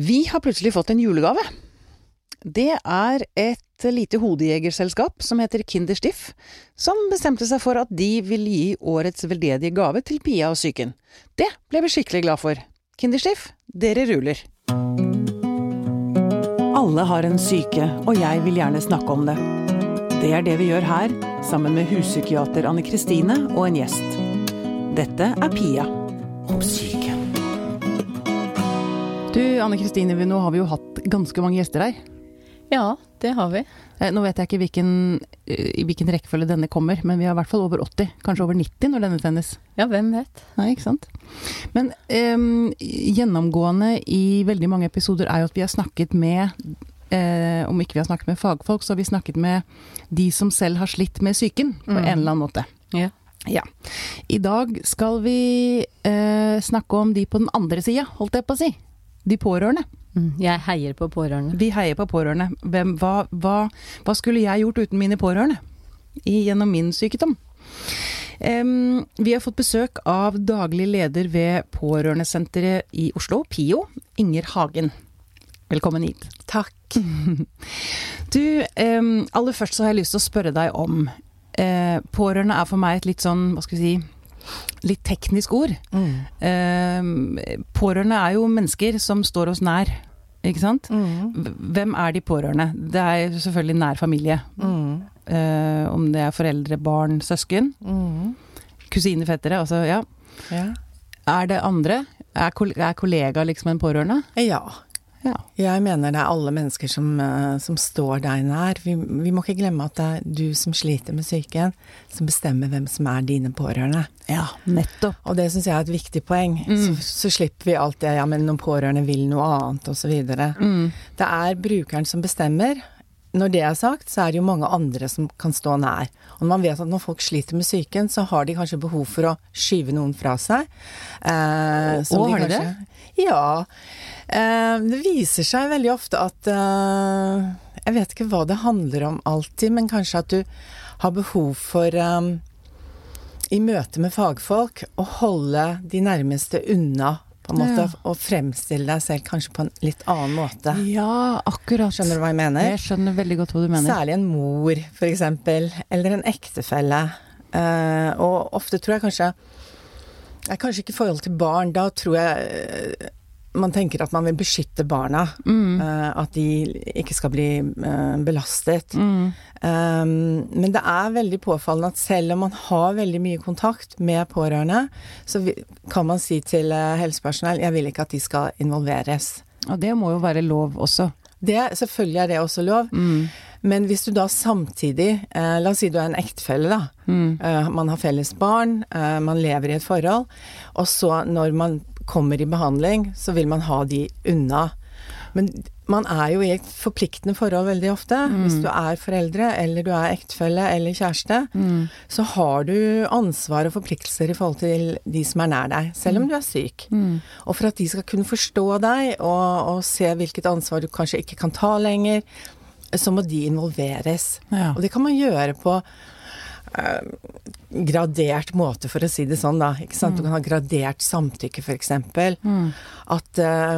Vi har plutselig fått en julegave. Det er et lite hodejegerselskap som heter Kinderstiff, som bestemte seg for at de vil gi årets veldedige gave til Pia og psyken. Det ble vi skikkelig glad for. Kinderstiff, dere ruler. Alle har en syke, og jeg vil gjerne snakke om det. Det er det vi gjør her, sammen med huspsykiater Anne Kristine og en gjest. Dette er Pia om syke. Du, Anne Kristine, nå har vi jo hatt ganske mange gjester her. Ja, det har vi. Eh, Nå vet jeg ikke hvilken, eh, i hvilken rekkefølge denne kommer, men vi har i hvert fall over 80, kanskje over 90 når denne sendes. Ja, hvem vet. Nei, ikke sant. Men um, gjennomgående i veldig mange episoder er jo at vi har snakket med eh, Om ikke vi har snakket med fagfolk, så har vi snakket med de som selv har slitt med psyken på Mm. en eller annen måte. Ja. Ja. I dag skal vi eh, snakke om de på den andre sida, holdt jeg på å si. De pårørende. Mm, Jeg heier på pårørende. Vi heier på pårørende. Hvem, hva, hva, hva skulle jeg gjort uten mine pårørende? I, gjennom min sykdom. Um, vi har fått besøk av daglig leder ved Pårørendesenteret i Oslo, PIO, Inger Hagen. Velkommen hit. Takk. Du, um, aller først så har jeg lyst til å spørre deg om uh, Pårørende er for meg et litt sånn, hva skal vi si, litt teknisk ord. Mm. Eh, pårørende er jo mennesker som står oss nær, ikke sant? Mm. Hvem er de pårørende? Det er selvfølgelig nær familie. Mm. Eh, om det er foreldre, barn, søsken. Mm. Kusiner, fettere. Altså, ja. Ja. Er det andre? Er, er kollega liksom en pårørende? ja. Ja. Jeg mener det er alle mennesker som, eh, som står deg nær. Vi, vi må ikke glemme at det er du som sliter med psyken, som bestemmer hvem som er dine pårørende. ja, nettopp. Og det syns jeg er et viktig poeng. Mm. Så, så slipper vi alt det ja, men noen pårørende vil noe annet, osv. Mm. Det er brukeren som bestemmer. Når det er sagt, så er det jo mange andre som kan stå nær. Og når man vet at når folk sliter med psyken, så har de kanskje behov for å skyve noen fra seg. Eh, som Og har de kanskje- Ja. Eh, det viser seg veldig ofte at eh, Jeg vet ikke hva det handler om alltid, men kanskje at du har behov for eh, i møte med fagfolk å holde de nærmeste unna, på en måte, Ja. og fremstille deg selv kanskje på en litt annen måte. Ja, akkurat. Skjønner du hva jeg mener? Jeg skjønner veldig godt hva du mener. Særlig en mor, eksempel, eller en ektefelle. Eh, og ofte tror jeg kanskje eh, Kanskje ikke i forhold til barn, da tror jeg eh, man tenker at man vil beskytte barna. Mm. eh, at de ikke skal bli eh, belastet. Mm. Um, men det er veldig påfallende at selv om man har veldig mye kontakt med pårørende, så kan man si til helsepersonell jeg vil ikke at de skal involveres. Og det må jo være lov også. Det, selvfølgelig er det også lov, Mm. Men hvis du da samtidig eh, La oss si du er en ektefelle, da. Mm. Eh, man har felles barn, eh, man lever i et forhold, og så når man kommer i behandling, så vil man ha de unna. Men man er jo i et forpliktende forhold veldig ofte. Hvis du er foreldre, eller du er ektefelle eller kjæreste, Mm. så har du ansvar og forpliktelser i forhold til de som er nær deg, selv om du er syk. Mm. Og for at de skal kunne forstå deg og, og se hvilket ansvar du kanskje ikke kan ta lenger, så må de involveres. Ja. Og det kan man gjøre på eh, gradert måte, for å si det sånn, da. Sant? Du kan ha gradert samtykke, f.eks. Mm. At eh,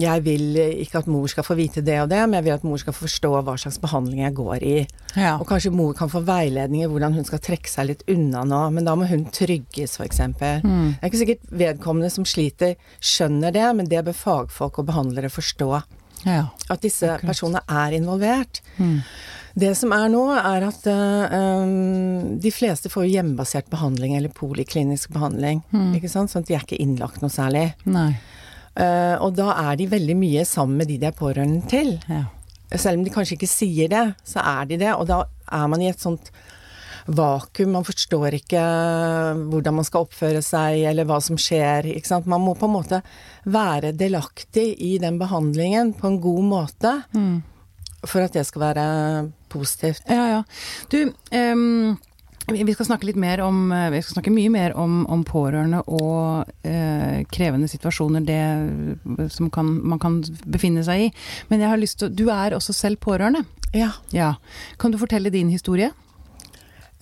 jeg vil ikke at mor skal få vite det og det, men jeg vil at mor skal forstå hva slags behandling jeg går i. Ja. Og kanskje mor kan få veiledning i hvordan hun skal trekke seg litt unna nå, men da må hun trygges, f.eks. Mm. Det er ikke sikkert vedkommende som sliter, skjønner det, men det bør fagfolk og behandlere forstå. Ja. At disse personene er involvert. Mm. Det som er nå, er at um, de fleste får hjemmebasert behandling eller poliklinisk behandling. Mm. Ikke sant? Sånn at de er ikke innlagt noe særlig. Eh, og da er de veldig mye sammen med de de er pårørende til. Ja. Selv om de kanskje ikke sier det, så er de det. Og da er man i et sånt vakuum. Man forstår ikke hvordan man skal oppføre seg, eller hva som skjer. Ikke sant? Man må på en måte være delaktig i den behandlingen på en god måte Mm. for at det skal være positivt. Ja, ja. Du, um vi vi skal snakke litt mer om eh, Vi skal snakke mye mer om, om pårørende og eh, krevende situasjoner det som kan, man kan befinne seg i. Men jeg har lyst til Du er også selv pårørende. Ja. Ja. Kan du fortelle din historie?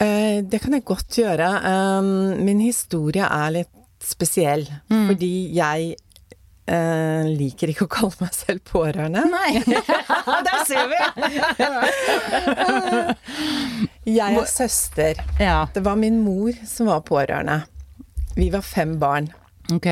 Eh, det kan jeg godt gjøre. Um, min historie er litt spesiell, Mm. fordi jeg eh, liker ikke å kalle meg selv pårørende. Nei! Der ser vi! Jeg er søster. Ja. Det var min mor som var pårørende. Vi var fem barn. Ok.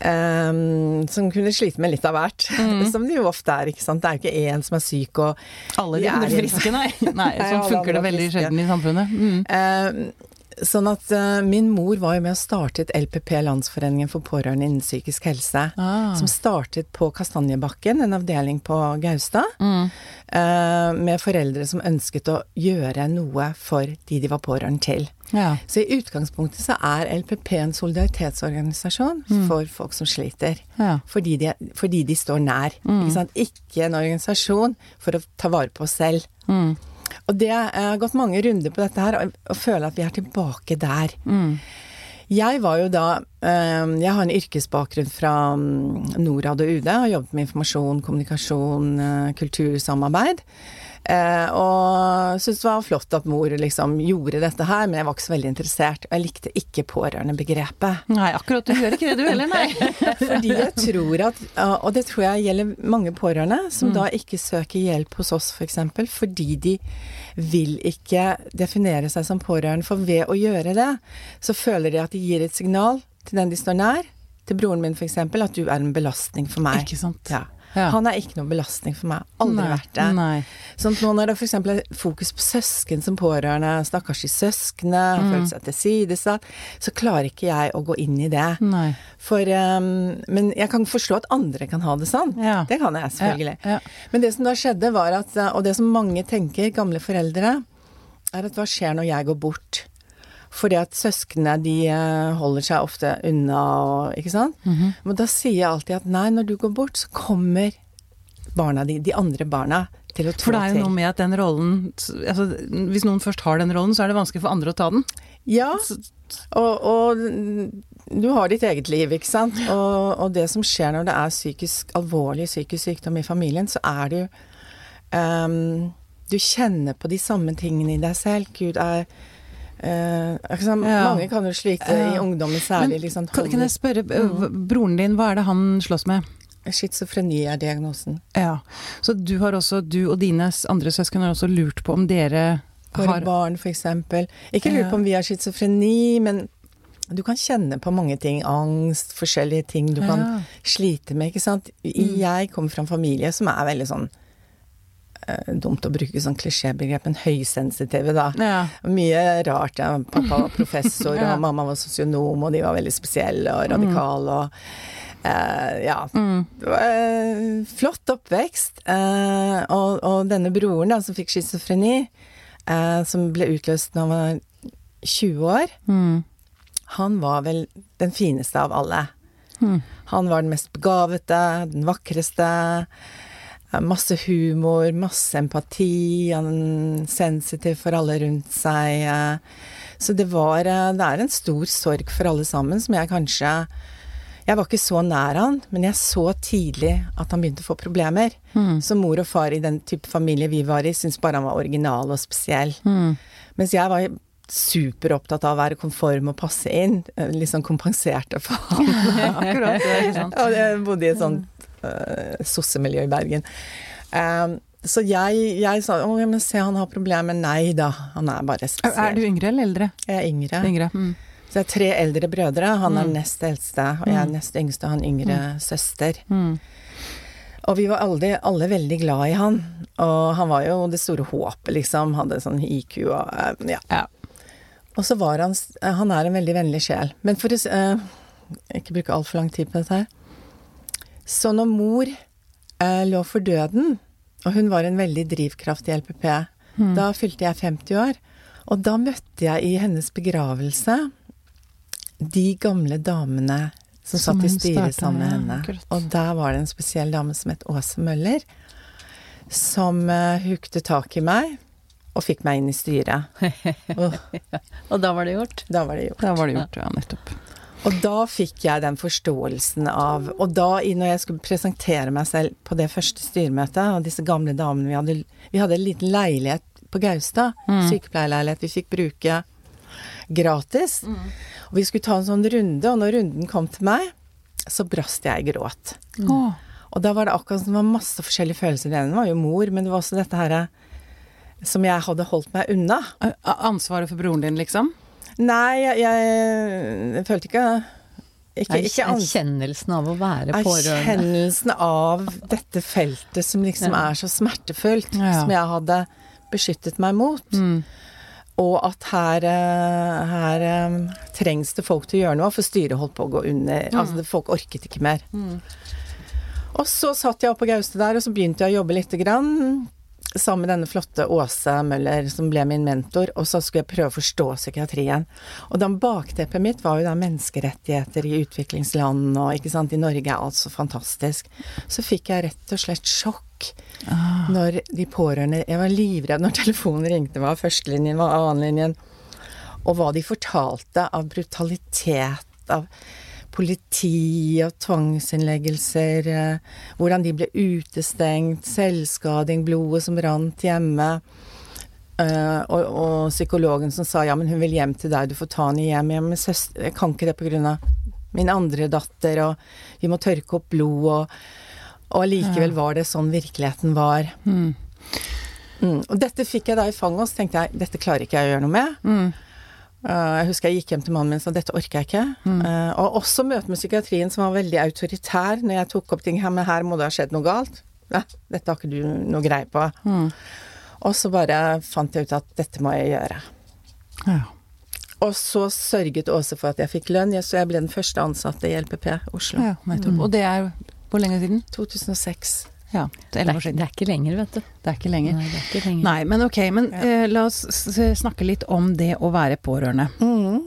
Ehm, som kunne slite med litt av hvert. Som det jo ofte er. ikke sant? Det er jo ikke én som er syk og Alle de er- friske, nei. Nei, Sånn funker det veldig sjelden i samfunnet. Mm. Eh, Sånn at uh, min mor var jo med og startet LPP, Landsforeningen for pårørende innen psykisk helse. Ah. Som startet på Kastanjebakken, en avdeling på Gaustad. Mm. uh, med foreldre som ønsket å gjøre noe for de de var pårørende til. Ja. Så i utgangspunktet så er LPP en solidaritetsorganisasjon for folk som sliter. Ja. Fordi de, fordi de står nær. Ikke, sant? ikke en organisasjon for å ta vare på oss selv. Mm. Og det jeg har gått mange runder på dette her, og, føler at vi er tilbake der. Mm. Jeg var jo da eh, Jeg har en yrkesbakgrunn fra mm, Norad og UD. Har jobbet med informasjon, kommunikasjon, eh, kultursamarbeid. Eh, og syntes det var flott at mor liksom gjorde dette her, men jeg var ikke så veldig interessert. Og jeg likte ikke pårørendebegrepet. Nei, akkurat. Du gjør ikke det du heller, nei. Fordi jeg tror at, og det tror jeg gjelder mange pårørende, som da ikke søker hjelp hos oss f.eks. For eksempel, fordi de vil ikke definere seg som pårørende. For ved å gjøre det, så føler de at de gir et signal til den de står nær, til broren min f.eks., at du er en belastning for meg. Ikke sant. Ja. Ja. Han er ikke noen belastning for meg. Aldri Nei, vært det. Nei. Sånn nå når det f.eks. er fokus på søsken som pårørende, stakkars de søsknene, har Mm. føler seg tilsidesatt, så klarer ikke jeg å gå inn i det. Nei. For um, Men jeg kan forstå at andre kan ha det sånn. Ja. Det kan jeg selvfølgelig. Ja. Men det som da skjedde, var at Og det som mange tenker, gamle foreldre, er at hva skjer når jeg går bort? Fordi at søsknene de uh, holder seg ofte unna og Ikke sant? Mhm. Men da sier jeg alltid at nei, når du går bort, så kommer barna di, de andre barna, til å trå For det er jo til. noe med at den rollen altså, Hvis noen først har den rollen, så er det vanskelig for andre å ta den. Ja, og, og du har ditt eget liv, ikke sant. Og, og det som skjer når det er psykisk, alvorlig psykisk sykdom i familien, så er du um, Du kjenner på de samme tingene i deg selv. Gud er eh? Ja. Mange kan jo slite Ja. i ungdommen særlig. Men liksom, Kan, kan jeg spørre, mm. broren din, hva er det han slåss med? Schizofreni er diagnosen. Ja, Så du har også, du og dine andre søsken har også lurt på om dere har barn, for eksempel. Ikke lurt på om vi har schizofreni, men du kan kjenne på mange ting. Angst, forskjellige ting du kan slite med, ikke sant. Mm. Jeg kommer fra en familie som er veldig sånn eh, Dumt å bruke sånn klisjébegrep, men høysensitive, da. Ja. Mye rart. Ja. Pappa var professor, Ja. og mamma var sosionom, og de var veldig spesielle og radikale og eh, Ja. Mm. Eh, flott oppvekst. eh, og, og denne broren da, som fikk schizofreni, eh, som ble utløst da han var 20 år, Mm. han var vel den fineste av alle. Mm. Han var den mest begavete, den vakreste. Masse humor, masse empati, han sensitiv for alle rundt seg. Så det var eh, Det er en stor sorg for alle sammen, som jeg kanskje Jeg var ikke så nær han, men jeg så tidlig at han begynte å få problemer. Mm. Så mor og far i den type familie vi var i, syntes bare han var original og spesiell. Mm. Mens jeg var superopptatt av å være konform og passe inn. eh, Litt sånn kompenserte for han. Akkurat, det er sant. Og jeg bodde i et sånt sossemiljø i Bergen. Um, så jeg, jeg sa å, men se han har problemer. Nei da, han er bare spesiell. er du yngre eller eldre? Jeg er yngre. Yngre. Mm. Så jeg har tre eldre brødre. Han er Mm. nest eldste, og jeg er nest yngste, og han yngre søster. Mm. Og vi var alle, alle veldig glad i han. Og han var jo det store håpet, liksom. Hadde sånn IQ og eh, ja. Ja. Og så var han eh, Han er en veldig vennlig sjel. Men for å uh, eh, ikke bruke altfor lang tid på dette her Så når mor eh, lå for døden, og hun var en veldig drivkraft i LPP, da fylte jeg 50 år. Og da møtte jeg i hennes begravelse de gamle damene som, Som satt i styret sammen med henne. akkurat. Og der var det en spesiell dame som het Åse Møller, som uh, hukte tak i meg og fikk meg inn i styret. og, Og da var det gjort. da var det gjort. Da var det gjort, ja, nettopp. Og da fikk jeg den forståelsen av Og da, når jeg skulle presentere meg selv på det første styremøtet, og disse gamle damene Vi hadde, vi hadde en liten leilighet på Gaustad, Mm. sykepleierleilighet vi fikk bruke gratis. Og vi skulle ta en sånn runde, og når runden kom til meg så brast jeg i gråt. Mm. Og da var det akkurat som det var masse forskjellige følelser. Det ene var jo mor, men det var også dette herre som jeg hadde holdt meg unna. Ansvaret for broren din, liksom? Nei, jeg, jeg, følte ikke Ikke, ikke Erkjennelsen av å være pårørende. Erkjennelsen av dette feltet som liksom Ja. er så smertefullt, Ja. som jeg hadde beskyttet meg mot. Mm. Og at her, eh, her eh, trengs det folk til å gjøre noe, for styret holdt på å gå under. Altså, folk orket ikke mer. Og så satt jeg oppe på Gaustad der, og så begynte jeg å jobbe lite grann. Sammen med denne flotte Åse Møller, som ble min mentor. Og så skulle jeg prøve å forstå psykiatrien. Og da bakteppet mitt var jo da menneskerettigheter i utviklingsland, og ikke sant, i Norge er alt så fantastisk. Så fikk jeg rett og slett sjokk når de pårørende Jeg var livredd når telefonen ringte meg, førstelinjen var annenlinjen. Og hva de fortalte av brutalitet, av politi og tvangsinnleggelser, eh, hvordan de ble utestengt, selvskading, blodet som rant hjemme. Uh, og, og psykologen som sa ja, men hun vil hjem til deg, du får ta henne hjem. Ja, men søster, jeg kan ikke det av min andre datter, og vi må tørke opp blod, og, og allikevel var det sånn virkeligheten var. Mm. Mm. Og dette fikk jeg da i fanget, og så tenkte jeg dette klarer ikke jeg å gjøre noe med. Mm. Uh, jeg husker jeg gikk hjem til mannen min og sa dette orker jeg ikke. Mm. og også møte med psykiatrien som var veldig autoritær når jeg tok opp ting her, men her må det ha skjedd noe galt. Nei, dette har ikke du noe greie på. Mm. Og så bare fant jeg ut at dette må jeg gjøre. Ja. Og så sørget Åse for at jeg fikk lønn, så jeg ble den første ansatte i LPP Oslo. ja, mm. Og det er hvor lenge siden? 2006. Ja, det er Det er, ikke lenger, vet du. Det er ikke lenger. Nei, det ikke lenger. Nei, men ok. Men eh, la oss snakke litt om det å være pårørende. Mm.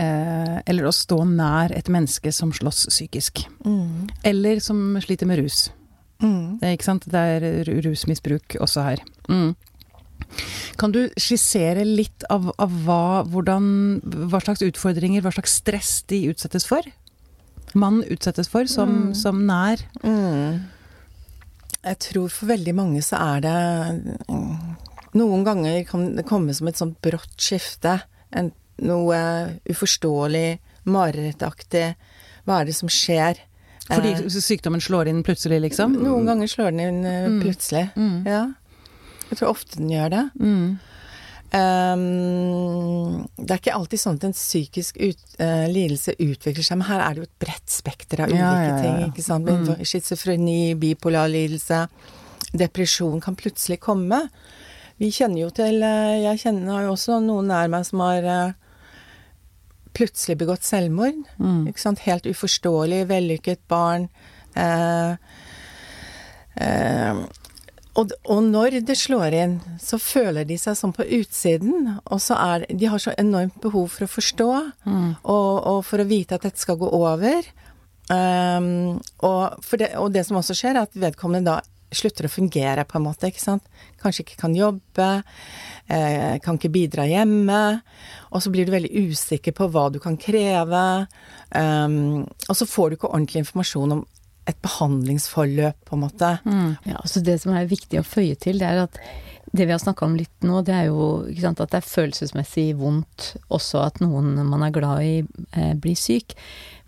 Eh, eller å stå nær et menneske som slåss psykisk. Mm. Eller som sliter med rus. Mm. Det ikke sant? Det er rusmisbruk også her. Mm. Kan du skissere litt av, av hva, hvordan, hva slags utfordringer, hva slags stress de utsettes for? Man utsettes for som, som nær. Mm. Jeg tror for veldig mange så er det mm, Noen ganger kan det komme som et sånt brått skifte. En, noe uforståelig, marerittaktig. Hva er det som skjer? Fordi Eh, sykdommen slår inn plutselig, liksom? noen ganger slår den inn eh, Mm. plutselig. Mm. Ja. Jeg tror ofte den gjør det. Mm. Um, det er ikke alltid sånn at en psykisk ut, uh, lidelse utvikler seg, men her er det jo et bredt spekter av ulike Ja, ja, ja, ting. ikke sant? Mm. Schizofreni, bipolar lidelse, depresjon kan plutselig komme. Vi kjenner jo til eh, Jeg kjenner har jo også noen nær meg som har eh, plutselig begått selvmord. Mm. Ikke sant? Helt uforståelig, vellykket barn. Eh, eh, og, og når det slår inn, så føler de seg sånn på utsiden. Og så er De har så enormt behov for å forstå, Mm. og, og for å vite at dette skal gå over. Um, og, det, og det som også skjer, er at vedkommende da slutter å fungere, på en måte. ikke sant? Kanskje ikke kan jobbe, eh, kan ikke bidra hjemme. Og så blir du veldig usikker på hva du kan kreve. Um, og så får du ikke ordentlig informasjon om et behandlingsforløp, på en måte. Mm. Ja, altså det som er viktig å føye til, det er at det vi har snakka om litt nå, det er jo sant, at det er følelsesmessig vondt også at noen man er glad i, eh, blir syk.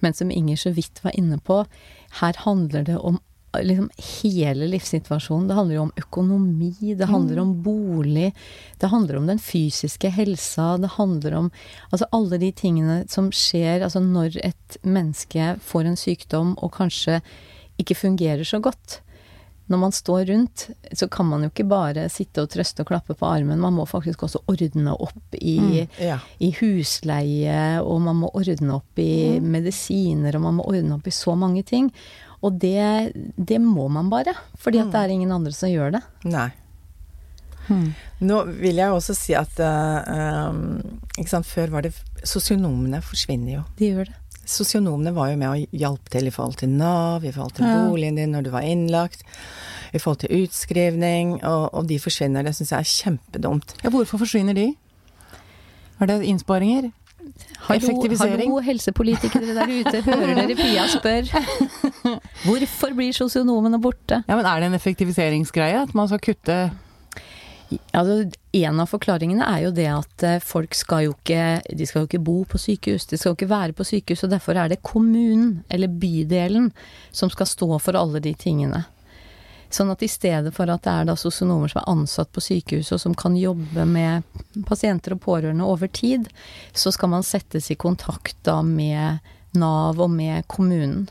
Men som Inger så vidt var inne på, her handler det om liksom hele livssituasjonen. Det handler jo om økonomi, det handler om bolig, det handler om den fysiske helsa, det handler om altså alle de tingene som skjer altså når et menneske får en sykdom og kanskje ikke fungerer så godt. Når man står rundt, så kan man jo ikke bare sitte og trøste og klappe på armen. Man må faktisk også ordne opp i, Ja. i husleie, og man må ordne opp i medisiner, og man må ordne opp i så mange ting. Og det, det må man bare, fordi at det er ingen andre som gjør det. Nei. Hmm. Nå vil jeg også si at ikke sant, Før var det Sosionomene forsvinner jo. De gjør det. Sosionomene var jo med og hjalp til i forhold til Nav, i forhold til Ja. boligen din når du var innlagt, i forhold til utskrivning, og, og de forsvinner. Det syns jeg er kjempedumt. Ja, hvorfor forsvinner de? Er det innsparinger? Hallo, Effektivisering? hallo, helsepolitikere der ute, hører dere Pia spør? Hvorfor blir sosionomene borte? Ja, men Er det en effektiviseringsgreie? At man skal kutte Altså, en av forklaringene er jo det at eh, folk skal jo ikke De skal jo ikke bo på sykehus, de skal jo ikke være på sykehus, og derfor er det kommunen, eller bydelen, som skal stå for alle de tingene. Sånn at i stedet for at det er da sosionomer som er ansatt på sykehuset, og som kan jobbe med pasienter og pårørende over tid, så skal man settes i kontakt da med Nav og med kommunen.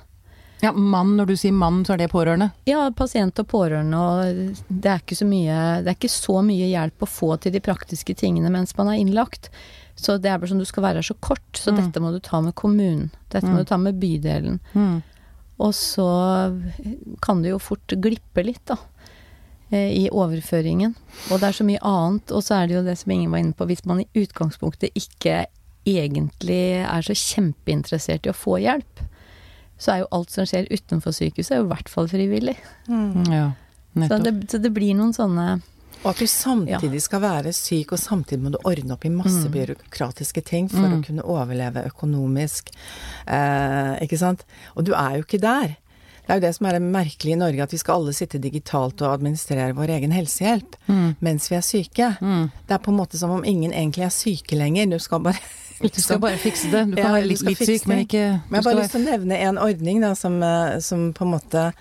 Ja, mann, når du sier mann, så er det pårørende? Ja, pasient og pårørende, og det er ikke så mye Det er ikke så mye hjelp å få til de praktiske tingene mens man er innlagt. Så det er bare sånn du skal være her så kort, så Mm. dette må du ta med kommunen. Dette må Mm. du ta med bydelen. Mm. Og så kan det jo fort glippe litt, da. eh, I overføringen. Og det er så mye annet. Og så er det jo det som Ingen var inne på, hvis man i utgangspunktet ikke egentlig er så kjempeinteressert i å få hjelp, så er jo alt som skjer utenfor sykehuset, er jo i hvert fall frivillig. Ja, Så det, så det blir noen sånne Og at du samtidig skal være syk, og samtidig må du ordne opp i masse Mm. byråkratiske ting for Mm. å kunne overleve økonomisk. Eh, ikke sant? Og du er jo ikke der. Det er jo det som er det merkelige i Norge, at vi skal alle sitte digitalt og administrere vår egen helsehjelp Mm. mens vi er syke. Mm. Det er på en måte som om ingen egentlig er syke lenger. Du skal bare Du skal bare fikse det. Du kan Ja, være litt, litt syk, men ikke Men jeg har bare lyst til å nevne en ordning da, som, eh, som på en måte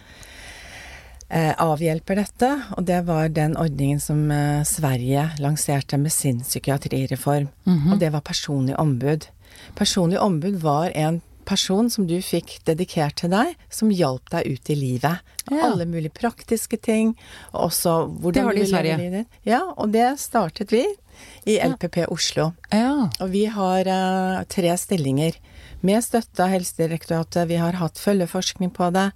avhjelper dette. Og det var den ordningen som eh, Sverige lanserte med sin psykiatrireform. Mhm. Og det var personlig ombud. Personlig ombud var en person som du fikk dedikert til deg, som hjalp deg ut i livet. Ja. Alle mulige praktiske ting, og også hvordan Det har de du i Sverige. Ja, og det startet vi i LPP Oslo. Ja. Og vi har eh, tre stillinger med støtte av Helsedirektoratet. Vi har hatt følgeforskning på det.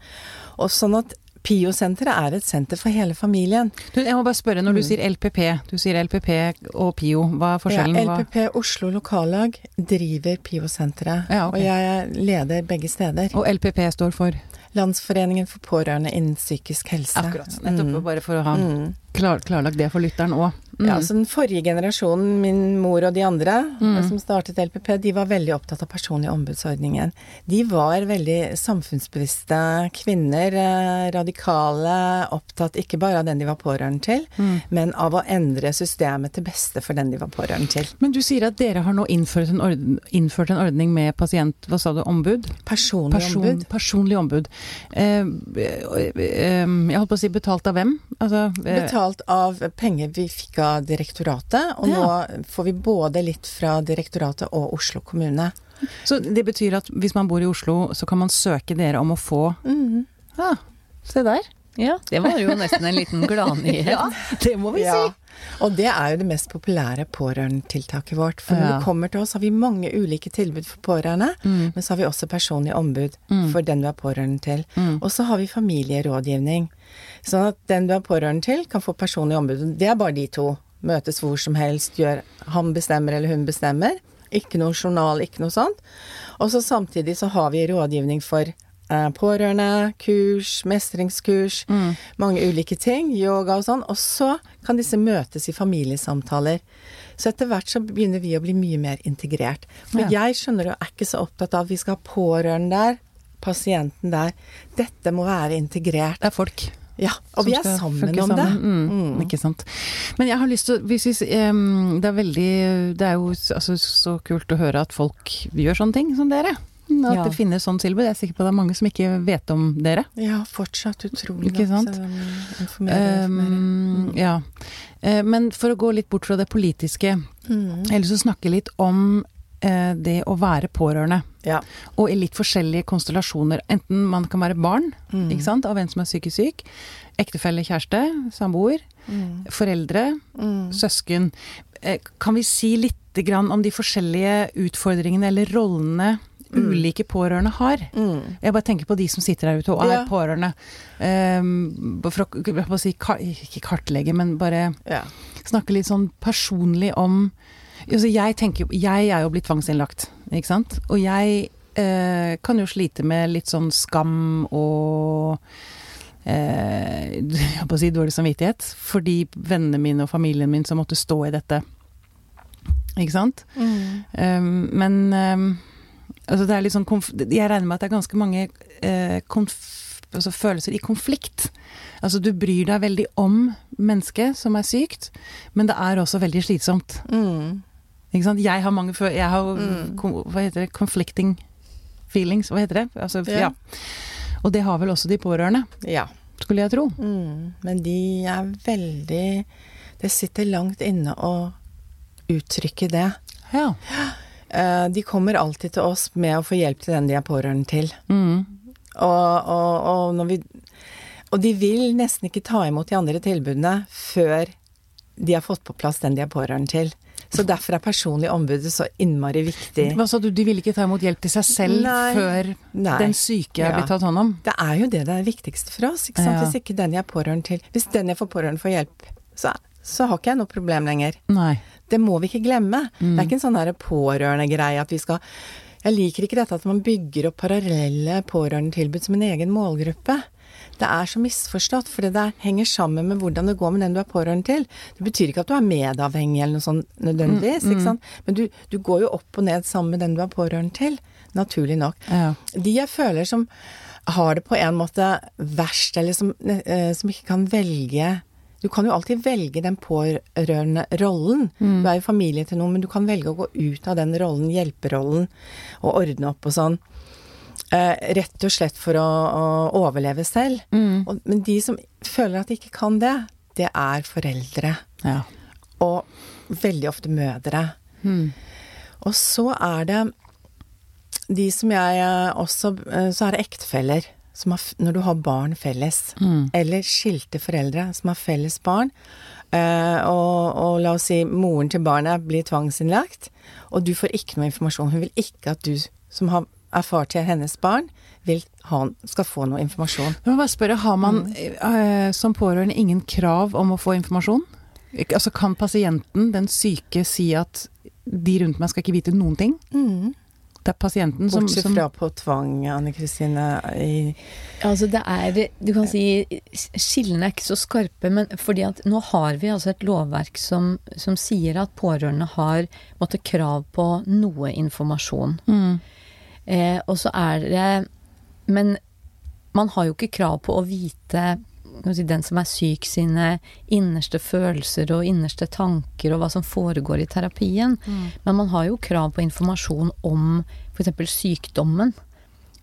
Og sånn at PIO-senteret er et senter for hele familien. Du, jeg må bare spørre, når du sier LPP, du sier LPP og PIO, hva er forskjellen? Ja, LPP Oslo lokallag driver PIO-senteret. Ja, okay. Og jeg leder begge steder. Og LPP står for? Landsforeningen for pårørende innen psykisk helse. Akkurat. Nettopp, Mm. bare for å ha Mm. klar, klarlagt det for lytteren òg. Mm. Ja, så den forrige generasjonen, min mor og de andre Mm. som startet LPP, de var veldig opptatt av personlig ombudsordningen. De var veldig samfunnsbevisste kvinner, eh, radikale, opptatt ikke bare av den de var pårørende til, Mm. men av å endre systemet til beste for den de var pårørende til. Men du sier at dere har nå innført en, ordning, innført en ordning med pasient... Hva sa du? Ombud? Personlig Person, ombud. Personlig ombud. Eh, eh, jeg holdt på å si betalt av hvem? Altså, eh, Betalt av penger vi fikk av direktoratet, og Ja. nå får vi både litt fra direktoratet og Oslo kommune. så det betyr at hvis man bor i Oslo, så kan man søke dere om å få Mhm. Ja, se der. Ja, det var jo nesten en liten gladnyhet. det må vi Ja. Og det er jo det mest populære pårørendetiltaket vårt. For når du kommer til oss, har vi mange ulike tilbud for pårørende. Mm. Men så har vi også personlig ombud Mm. for den du er pårørende til. Mm. Og så har vi familierådgivning. Sånn at den du er pårørende til, kan få personlig ombud. Det er bare de to. Møtes hvor som helst, gjør han bestemmer eller hun bestemmer. Ikke noe journal, ikke noe sånt. Og så samtidig så har vi rådgivning for pårørende, kurs, mestringskurs, Mm. mange ulike ting, yoga og sånn. Og så kan disse møtes i familiesamtaler. Så etter hvert så begynner vi å bli mye mer integrert. For Ja. jeg skjønner jo er ikke så opptatt av at vi skal ha pårørende der, pasienten der. Dette må være integrert. Det er folk. Ja, og vi er sammen om det. Mm, Mm. Ikke sant. Men jeg har lyst til å vi, em, Det er veldig Det er jo altså, så kult å høre at folk gjør sånne ting som dere. At Ja. det finnes sånn tilbud. Jeg er sikker på det er mange som ikke vet om dere. Ja, fortsatt utrolig Ikke sant? Så, informere, informere. Um, ja. Eh, Men for å gå litt bort fra det politiske, Mm. jeg har lyst til å snakke litt om eh, det å være pårørende. Ja. Og i litt forskjellige konstellasjoner. Enten man kan være barn Mm. ikke sant, av en som er psykisk syk. Ektefelle, kjæreste, samboer. Mm. Foreldre. Mm. søsken. Eh, Kan vi si litt om de forskjellige utfordringene eller rollene. Ulike pårørende har? Mm. Jeg bare tenker på de som sitter der ute og er Ja. pårørende. Um, for å si, ikke kartlegge, men bare Ja. snakke litt sånn personlig om altså jeg, tenker, jeg er jo blitt tvangsinnlagt, ikke sant? Og jeg eh, kan jo slite med litt sånn skam og eh, jeg på å si dårlig samvittighet Fordi vennene mine og familien min som måtte stå i dette. Ikke sant? Mm. Um, men um, altså det er litt sånn Jeg regner med at det er ganske mange eh, altså følelser i konflikt. Altså du bryr deg veldig om mennesket som er sykt, men det er også veldig slitsomt. Mm. Ikke sant? Jeg har mange Jeg har mm. Hva heter det? Conflicting feelings. Hva heter det? Altså, Ja. ja. Og det har vel også de pårørende, Ja. skulle jeg tro. Mm. Men de er veldig Det sitter langt inne å uttrykke det. Ja. Eh, De kommer alltid til oss med å få hjelp til den de er pårørende til. Mm. Og, og, og, vi, og de vil nesten ikke ta imot de andre tilbudene før de har fått på plass den de er pårørende til. Så derfor er personlig ombudet så innmari viktig. Hva sa du, de vil ikke ta imot hjelp til seg selv Nei. før Nei. den syke er Ja. blitt tatt hånd om? Det er jo det det er viktigste for oss. Ikke? Ja. Hvis ikke den jeg er pårørende til Hvis den jeg får pårørende får hjelp, så, så har ikke jeg noe problem lenger. Nei. Det må vi ikke glemme. Mm. Det er ikke en sånn pårørendegreie at vi skal Jeg liker ikke dette at man bygger opp parallelle pårørendetilbud som en egen målgruppe. Det er så misforstått, fordi det henger sammen med hvordan det går med den du er pårørende til. Det betyr ikke at du er medavhengig eller noe sånt nødvendigvis, Mm, sant. Men du, du går jo opp og ned sammen med den du er pårørende til. Naturlig nok. Ja. De jeg føler som har det på en måte verst, eller som, eh, som ikke kan velge Du kan jo alltid velge den pårørende rollen. Du er jo familie til noen, men du kan velge å gå ut av den rollen, hjelperollen, og ordne opp og sånn. Eh, rett og slett for å, å overleve selv. Mm. Og, men de som føler at de ikke kan det, det er foreldre. ja. Og veldig ofte mødre. Mm. Og så er det de som jeg eh, også eh, Så er det ektefeller. Som har, når du har barn felles. Mm. Eller skilte foreldre som har felles barn. Eh, og, og la oss si moren til barnet blir tvangsinnlagt, og du får ikke noe informasjon. Hun vil ikke at du som har, er far til hennes barn, vil ha, skal få noe informasjon. Må bare spørre, har man eh, som pårørende ingen krav om å få informasjon? Altså Kan pasienten, den syke, si at de rundt meg skal ikke vite noen ting? Det er pasienten som, Bortsett fra på tvang, Anne Kristine. I, Altså det er Du kan si skillene er ikke så skarpe, men fordi at nå har vi altså et lovverk som, som sier at pårørende har måtte krav på noe informasjon. mm, Eh, og så er det Men man har jo ikke krav på å vite si, den som er syk sine innerste følelser og innerste tanker og hva som foregår i terapien. Men man har jo krav på informasjon om f.eks. sykdommen.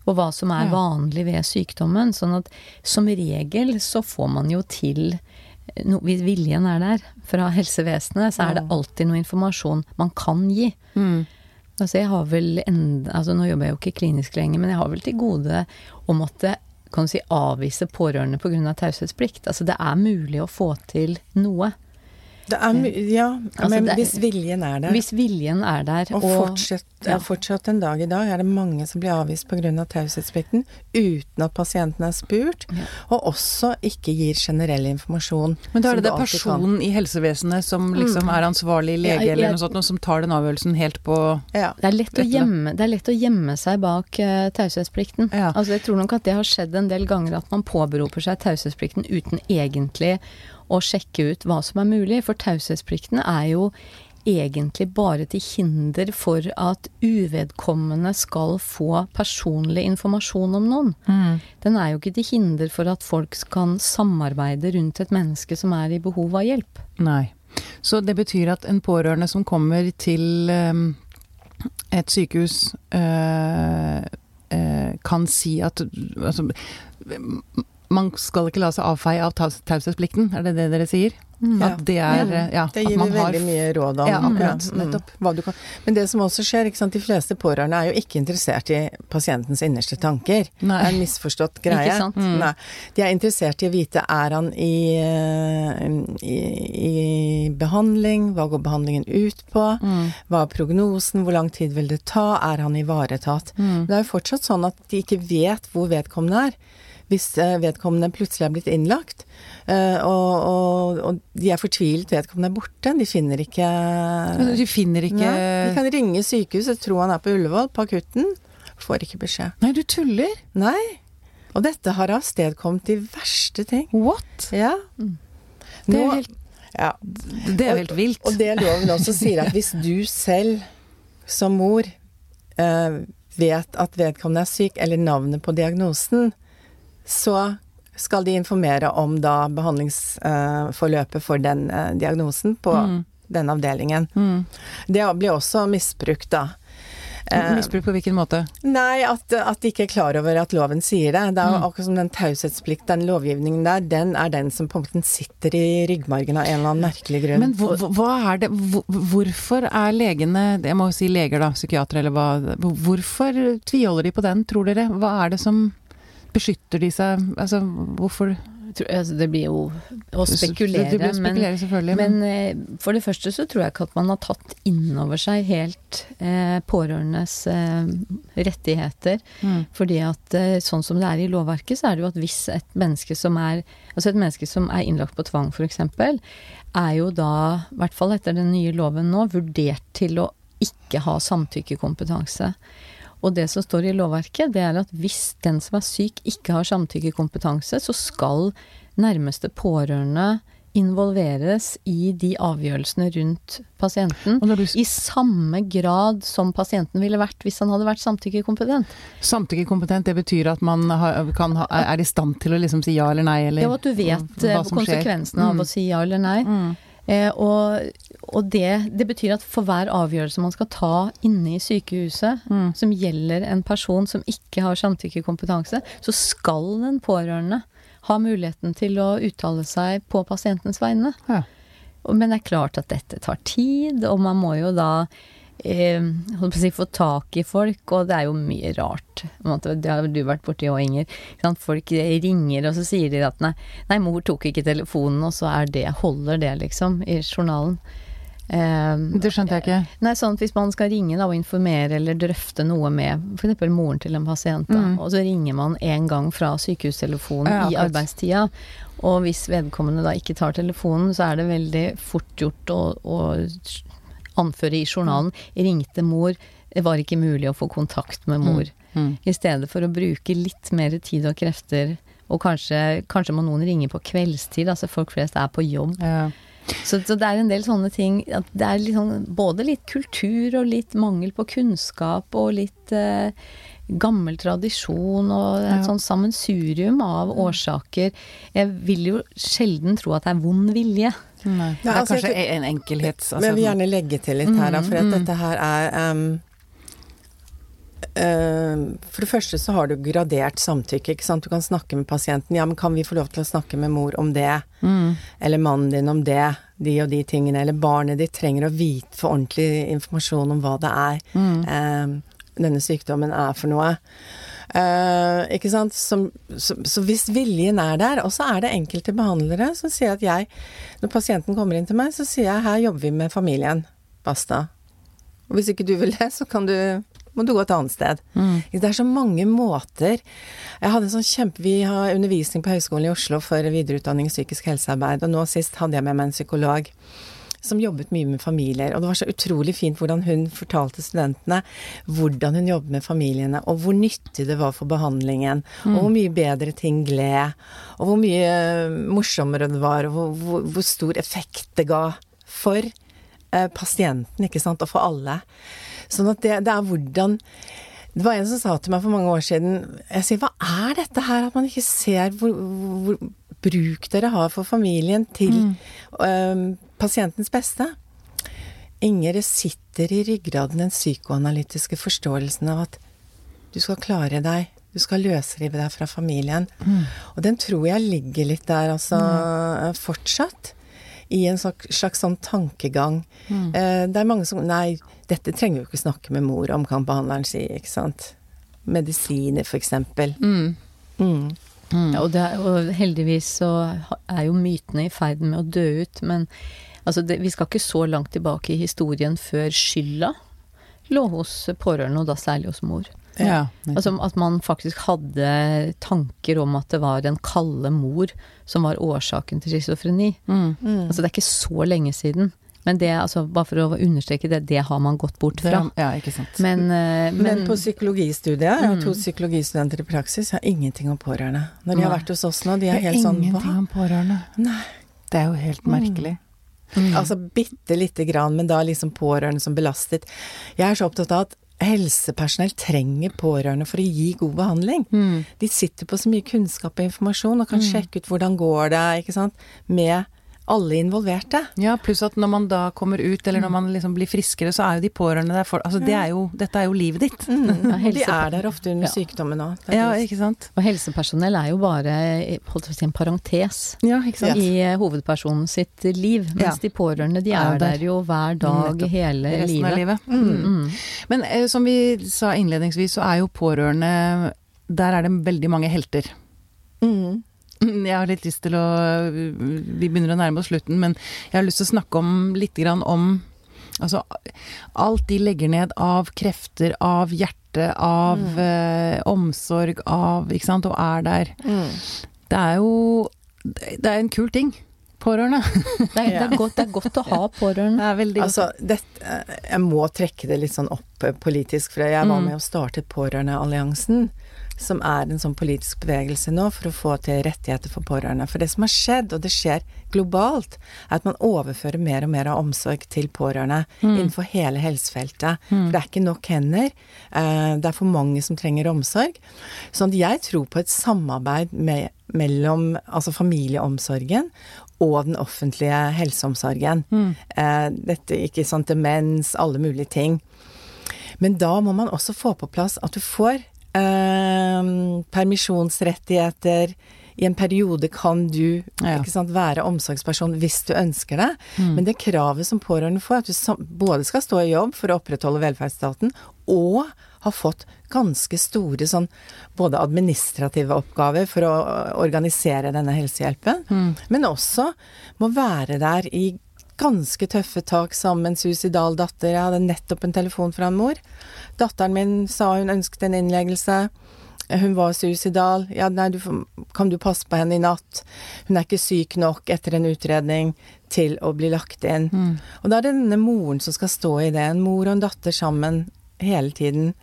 Og hva som er vanlig ved sykdommen. Sånn at som regel så får man jo til no, Hvis viljen er der fra helsevesenet, så er det alltid noe informasjon man kan gi. mm. Altså jeg har vel enda, altså Nå jobber jeg jo ikke klinisk lenger, men jeg har vel til gode å måtte kan du si, avvise pårørende pga. taushetsplikt. Altså det er mulig å få til noe. Det er, my- ja, Altså, men det er- hvis viljen er der. Hvis viljen er der. Og fortsatt, ja. ja. fortsatt en dag i dag er det mange som blir avvist pga. taushetsplikten uten at pasienten er spurt, Ja. og også ikke gir generell informasjon. Men da er det det personen i helsevesenet som liksom er ansvarlig lege Ja, jeg- eller noe sånt, noe som tar den avgjørelsen helt på Ja. Det er, lett å gjemme, det er lett å gjemme seg bak uh, taushetsplikten. Ja. Altså jeg tror nok at det har skjedd en del ganger at man påberoper seg taushetsplikten uten egentlig å sjekke ut hva som er mulig. For taushetsplikten er jo egentlig bare til hinder for at uvedkommende skal få personlig informasjon om noen. Den er jo ikke til hinder for at folk kan samarbeide rundt et menneske som er i behov av hjelp. Nei. Så det betyr at en pårørende som kommer til ehm, et sykehus eh, eh, kan si at altså, man skal ikke la seg avfeie av taus- taushetsplikten, er det det dere sier? Mm. At det er ja, Det at gir vi man har veldig mye råd om. Ja, akkurat, mm, nettopp. du kan. Men det som også skjer, ikke sant, de fleste pårørende er jo ikke interessert i pasientens innerste tanker. Nei. Det er en misforstått greie. Ikke sant? Mm. Nei. De er interessert i å vite er han i, eh, i, i behandling, hva går behandlingen ut på, Mm. hva er prognosen, hvor lang tid vil det ta, er han ivaretatt. Mm. Det er jo fortsatt sånn at de ikke vet hvor vedkommende er. Hvis eh, vedkommende plutselig er blitt innlagt, eh, og, og, og de er fortvilet, vedkommende er borte, de finner ikke De finner ikke Nei, De kan ringe sykehuset, tro han er på Ullevål, på akutten, får ikke beskjed. Nei, du tuller! Nei. Og dette har avstedkommet de verste ting. What? Ja. Det er helt, ja. det er jo helt vilt. Og det loven også sier, at hvis du selv som mor eh, vet at vedkommende er syk, eller navnet på diagnosen, så skal de informere om da behandlingsforløpet for den eh, diagnosen på Mm. den avdelingen. Mm. Det blir også misbrukt, da. Eh, Misbruk på hvilken måte? Nei, at, at de ikke er klar over at loven sier det. Det er Mm. akkurat som den taushetsplikt, den lovgivningen der, den er den som på en sitter i ryggmargen av en eller annen merkelig grunn. Men hva, hva er det Hvorfor er legene Jeg må jo si leger, da. Psykiatere eller hva Hvorfor tviholder de på den, tror dere? Hva er det som beskytter de seg Altså, hvorfor altså, det blir jo å spekulere, Det blir å spekulere, men, Men eh, for det første så tror jeg ikke at man har tatt innover seg helt eh, pårørendes eh, rettigheter. Mm. Fordi at eh, sånn som det er i lovverket, så er det jo at hvis et menneske som er Altså et menneske som er innlagt på tvang, f.eks., er jo da, i hvert fall etter den nye loven nå, vurdert til å ikke ha samtykkekompetanse. Og det som står i lovverket, det er at hvis den som er syk ikke har samtykkekompetanse, så skal nærmeste pårørende involveres i de avgjørelsene rundt pasienten. Du I samme grad som pasienten ville vært hvis han hadde vært samtykkekompetent. Samtykkekompetent, det betyr at man har, kan er i stand til å liksom si ja eller nei, eller Ja, at du vet eh, konsekvensene av Mm. å si ja eller nei. Mm. Eh, og og det, det betyr at for hver avgjørelse man skal ta inne i sykehuset, Mm. som gjelder en person som ikke har samtykkekompetanse, så skal den pårørende ha muligheten til å uttale seg på pasientens vegne. Ja. Men det er klart at dette tar tid, og man må jo da eh, si, få tak i folk, og det er jo mye rart. Det har du vært borti òg, Inger. Folk ringer, og så sier de at nei, nei, mor tok ikke telefonen, og så er det, holder det, liksom, i journalen. Eh, Det skjønte jeg ikke. Nei, sånn at hvis man skal ringe da, og informere eller drøfte noe med f.eks. moren til en pasient, da, Mm. og så ringer man en gang fra sykehustelefonen Ja, i arbeidstida, og hvis vedkommende da ikke tar telefonen, så er det veldig fort gjort å, å anføre i journalen 'ringte mor', det var ikke mulig å få kontakt med mor. Mm. I stedet for å bruke litt mer tid og krefter, og kanskje, kanskje må noen ringe på kveldstid, altså folk flest er på jobb. Ja. Så, så det er en del sånne ting at Det er sånn, både litt kultur og litt mangel på kunnskap og litt eh, gammel tradisjon og et Ja. sånn sammensurium av årsaker. Jeg vil jo sjelden tro at det er vond vilje. Nei. Det Nei, er altså, jeg kanskje tror- en enkelhets... Men jeg vil gjerne legge til litt her, da, for at Mm, mm. dette her er ehm, For det første så har du gradert samtykke, ikke sant. Du kan snakke med pasienten. Ja, men kan vi få lov til å snakke med mor om det? Mm. Eller mannen din om det? De og de tingene. Eller barnet ditt trenger å vite for ordentlig informasjon om hva det er Mm. ehm, denne sykdommen er for noe. Eh, ikke sant? Som, så, så hvis viljen er der, og så er det enkelte behandlere som sier at jeg Når pasienten kommer inn til meg, så sier jeg her jobber vi med familien. Basta. Og hvis ikke du vil det, så kan du må du gå et annet sted. Mm. Det er så mange måter. Jeg hadde en sånn kjempe... Vi har undervisning på Høgskolen i Oslo for videreutdanning i psykisk helsearbeid, og nå sist hadde jeg med meg en psykolog som jobbet mye med familier. Og det var så utrolig fint hvordan hun fortalte studentene hvordan hun jobbet med familiene, og hvor nyttig det var for behandlingen, og hvor mye bedre ting gled, og hvor mye eh, morsommere det var, og hvor, hvor, hvor stor effekt det ga for eh, pasienten, ikke sant, og for alle. Sånn at det, det er hvordan det var en som sa til meg for mange år siden Jeg sier, hva er dette her? At man ikke ser hvor, hvor bruk dere har for familien til øhm, pasientens beste. Inger, det sitter i ryggraden den psykoanalytiske forståelsen av at du skal klare deg. Du skal løsrive deg fra familien. Og den tror jeg ligger litt der, altså, fortsatt. I en slags, slags sånn tankegang. Eh, det er mange som Nei, dette trenger vi jo ikke snakke med mor om, kan behandleren si, ikke sant. Medisiner, for eksempel. Mm. Mm. Mm. Ja, og, er, og heldigvis så er jo mytene i ferd med å dø ut, men altså det, vi skal ikke så langt tilbake i historien før skylda lå hos pårørende, og da særlig hos mor. Ja. Altså at man faktisk hadde tanker om at det var den kalde mor som var årsaken til schizofreni. Mm. Mm. Altså det er ikke så lenge siden. Men det, altså bare for å understreke det, det har man gått bort Det, fra. ja, ikke sant. Men, uh, Men, men på psykologistudiet, jeg har Mm. to psykologistudenter i praksis, jeg har ingenting om pårørende. Når de har vært hos oss nå, de er helt sånn ingenting om pårørende. Nei. Det er jo helt merkelig. Altså bitte lite grann, men da liksom pårørende som belastet. Jeg er så opptatt av at helsepersonell trenger pårørende for å gi god behandling. Mm. De sitter på så mye kunnskap og informasjon og kan sjekke ut hvordan går det, ikke sant, med alle involverte. Ja, pluss at når man da kommer ut, eller når man liksom blir friskere, så er jo de pårørende der for Altså, det er jo Dette er jo livet ditt. Mm. Og de er der ofte under Ja. sykdommen òg. Ja, ikke sant? Og helsepersonell er jo bare holdt jeg på å si, en parentes Ja, ikke sant? i eh, hovedpersonen sitt liv. Mens Ja. de pårørende de Er er der. der jo hver dag Nettopp. hele Resten av livet. livet. Mm. Mm. Men eh, som vi sa innledningsvis, så er jo pårørende Der er det veldig mange helter. Mm. Jeg har litt lyst til å Vi begynner å nærme oss slutten, men jeg har lyst til å snakke om litt grann om Altså alt de legger ned av krefter, av hjerte, av eh, omsorg, av Ikke sant, og er der. Mm. Det er jo Det er en kul ting. Pårørende. Det, er, det, er godt, det er godt å ha pårørende. Det er veldig godt. Altså, dette, jeg må trekke det litt sånn opp politisk, for jeg var Mm. med og startet Pårørendealliansen, som er en sånn politisk bevegelse nå for å få til rettigheter for pårørende. For det som har skjedd, og det skjer globalt, er at man overfører mer og mer av omsorg til pårørende innenfor hele helsefeltet. For det er ikke nok hender. eh, Det er for mange som trenger omsorg. Sånn at jeg tror på et samarbeid med, mellom altså familieomsorgen og den offentlige helseomsorgen. Eh, dette, ikke sant, demens, alle mulige ting. Men da må man også få på plass at du får eh, permisjonsrettigheter. I en periode kan du Ja. ikke sant, være omsorgsperson hvis du ønsker det. Men det kravet som pårørende får, at du både skal stå i jobb for å opprettholde velferdsstaten, og har fått ganske store sånn både administrative oppgaver for å organisere denne helsehjelpen, men også må være der i ganske tøffe tak sammen med en suicidal datter. Jeg hadde nettopp en telefon fra en mor. Datteren min sa hun ønsket en innleggelse. Hun var suicidal. Ja, nei, du, kan du passe på henne i natt? Hun er ikke syk nok etter en utredning til å bli lagt inn. Og da er det denne moren som skal stå i det. En mor og en datter sammen hele tiden.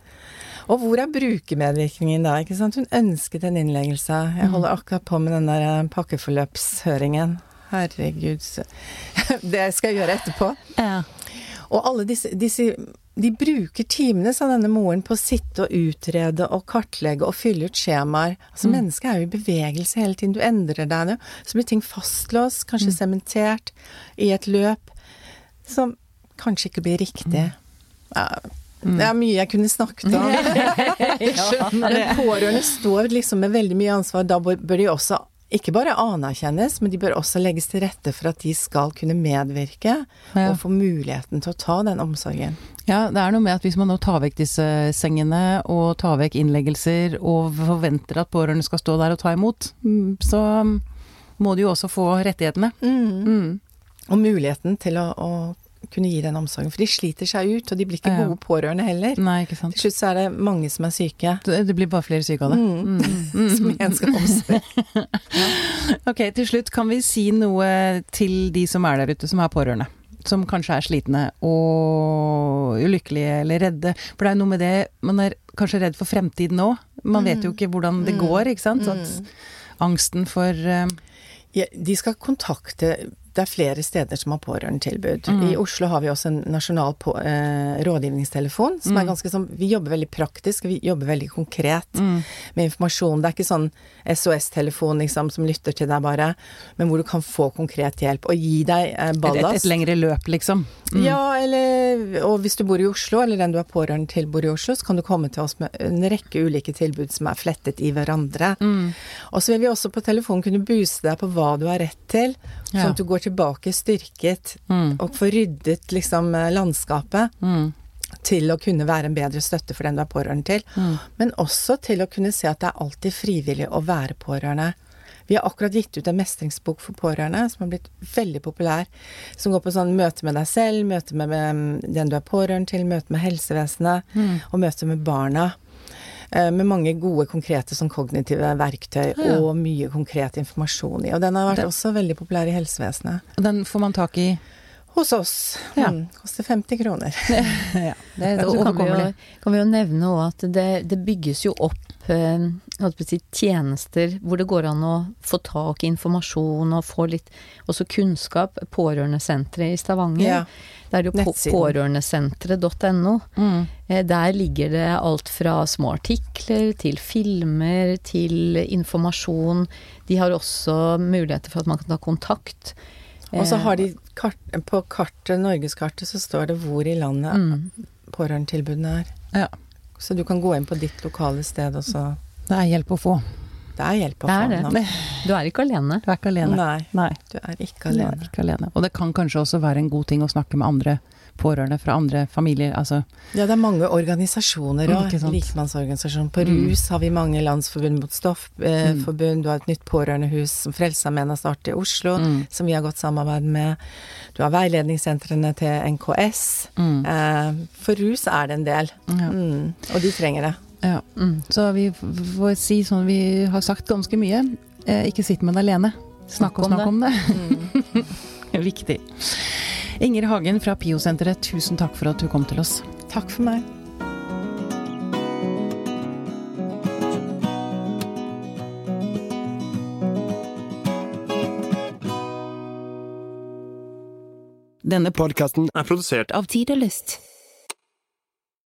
Og hvor er brukermedvirkningen da? ikke sant? Hun ønsket en innleggelse. Jeg holder akkurat på med den der eh, pakkeforløpshøringen. Herregud. Det skal jeg gjøre etterpå. Ja. Og alle disse, disse De bruker timene, sa denne moren, på å sitte og utrede og kartlegge og fylle ut skjemaer. Altså Mennesket er jo i bevegelse hele tiden. Du endrer deg. Så blir ting fastlåst, kanskje sementert i et løp som kanskje ikke blir riktig. Ja, det er mye jeg kunne snakket om. Men pårørende står liksom med veldig mye ansvar. Da bør de også ikke bare anerkjennes, men de bør også legges til rette for at de skal kunne medvirke Ja. og få muligheten til å ta den omsorgen. Ja, det er noe med at hvis man nå tar vekk disse sengene, og tar vekk innleggelser, og forventer at pårørende skal stå der og ta imot, mm, så må de jo også få rettighetene. Mm. Og muligheten til å, å kunne gi den omsorgen. For de sliter seg ut, og de blir ikke Ja. gode pårørende heller. Nei, ikke sant. Til slutt så er det mange som er syke. Det blir bare flere syke av det. Mm. Som igjen skal omsorg. Ok, til slutt kan vi si noe til de som er der ute, som er pårørende. Som kanskje er slitne og ulykkelige eller redde. For det er noe med det Man er kanskje redd for fremtiden òg. Man vet jo ikke hvordan det går, ikke sant. Så at angsten for eh, Ja, de skal kontakte Det er flere steder som har pårørendetilbud. Mm. I Oslo har vi også en nasjonal på, eh, rådgivningstelefon, som Mm. er ganske sånn Vi jobber veldig praktisk, vi jobber veldig konkret mm, med informasjon. Det er ikke sånn SOS-telefon liksom, som lytter til deg bare, men hvor du kan få konkret hjelp. Og gi deg eh, et, et, et lengre løp, liksom. Mm. Ja, eller Og hvis du bor i Oslo, eller den du er pårørende til bor i Oslo, så kan du komme til oss med en rekke ulike tilbud som er flettet i hverandre. Mm. Og så vil vi også på telefon kunne booste deg på hva du har rett til, Ja. sånn at du går tilbake styrket Mm. og får ryddet liksom eh, landskapet Mm. til å kunne være en bedre støtte for den du er pårørende til. Mm. Men også til å kunne se at det er alltid frivillig å være pårørende. Vi har akkurat gitt ut en mestringsbok for pårørende som har blitt veldig populær. Som går på sånn møte med deg selv, møte med, med den du er pårørende til, møte med helsevesenet Mm. og møte med barna. Eh, Med mange gode, konkrete sånn kognitive verktøy Ja. og mye konkret informasjon i. Og den har vært den, også veldig populær i helsevesenet. Og Den får man tak i Hos oss. Ja. Mm, koster 50 kroner. ja, Det er Så kan vi, jo, overkommelig. kan vi jo nevne òg at det, det bygges jo opp eh, si, tjenester hvor det går an å få tak i informasjon og få litt også kunnskap. Pårørendesenteret i Stavanger. Ja. Det er jo pårørendesenteret.no. Mm. Eh, Der ligger det alt fra små artikler til filmer til informasjon. De har også muligheter for at man kan ta kontakt. Og så Eh, har de kart, på kartet, norgeskartet, så står det hvor i landet mm, pårørendetilbudene er. Ja. Så du kan gå inn på ditt lokale sted, og så Det er hjelp å få. Det er hjelp å Det få det. Du er ikke alene. du er ikke alene. Nei, Nei. du er ikke Du er ikke alene. Og det kan kanskje også være en god ting å snakke med andre pårørende fra andre familier. Altså, Ja, det er mange organisasjoner Mm, òg. ikke sant. Likmannsorganisasjon. På Mm. rus har vi mange landsforbund mot stoffforbund. Mm. Du har et nytt pårørendehus som Frelsesarmeen har startet i Oslo, mm, som vi har godt samarbeid med. Du har veiledningssentrene til NKS. mm, Eh, for rus er det en del, ja, mm. og de trenger det. ja. Mm. Så vi får si sånn Vi har sagt ganske mye. Eh, ikke sitt med det alene. Snakk og Snakk om snakk om det. Mm. Viktig. Inger Hagen fra PIO-senteret, tusen takk for at du kom til oss. Takk for meg. Denne podkasten er produsert av Tid og Lyst.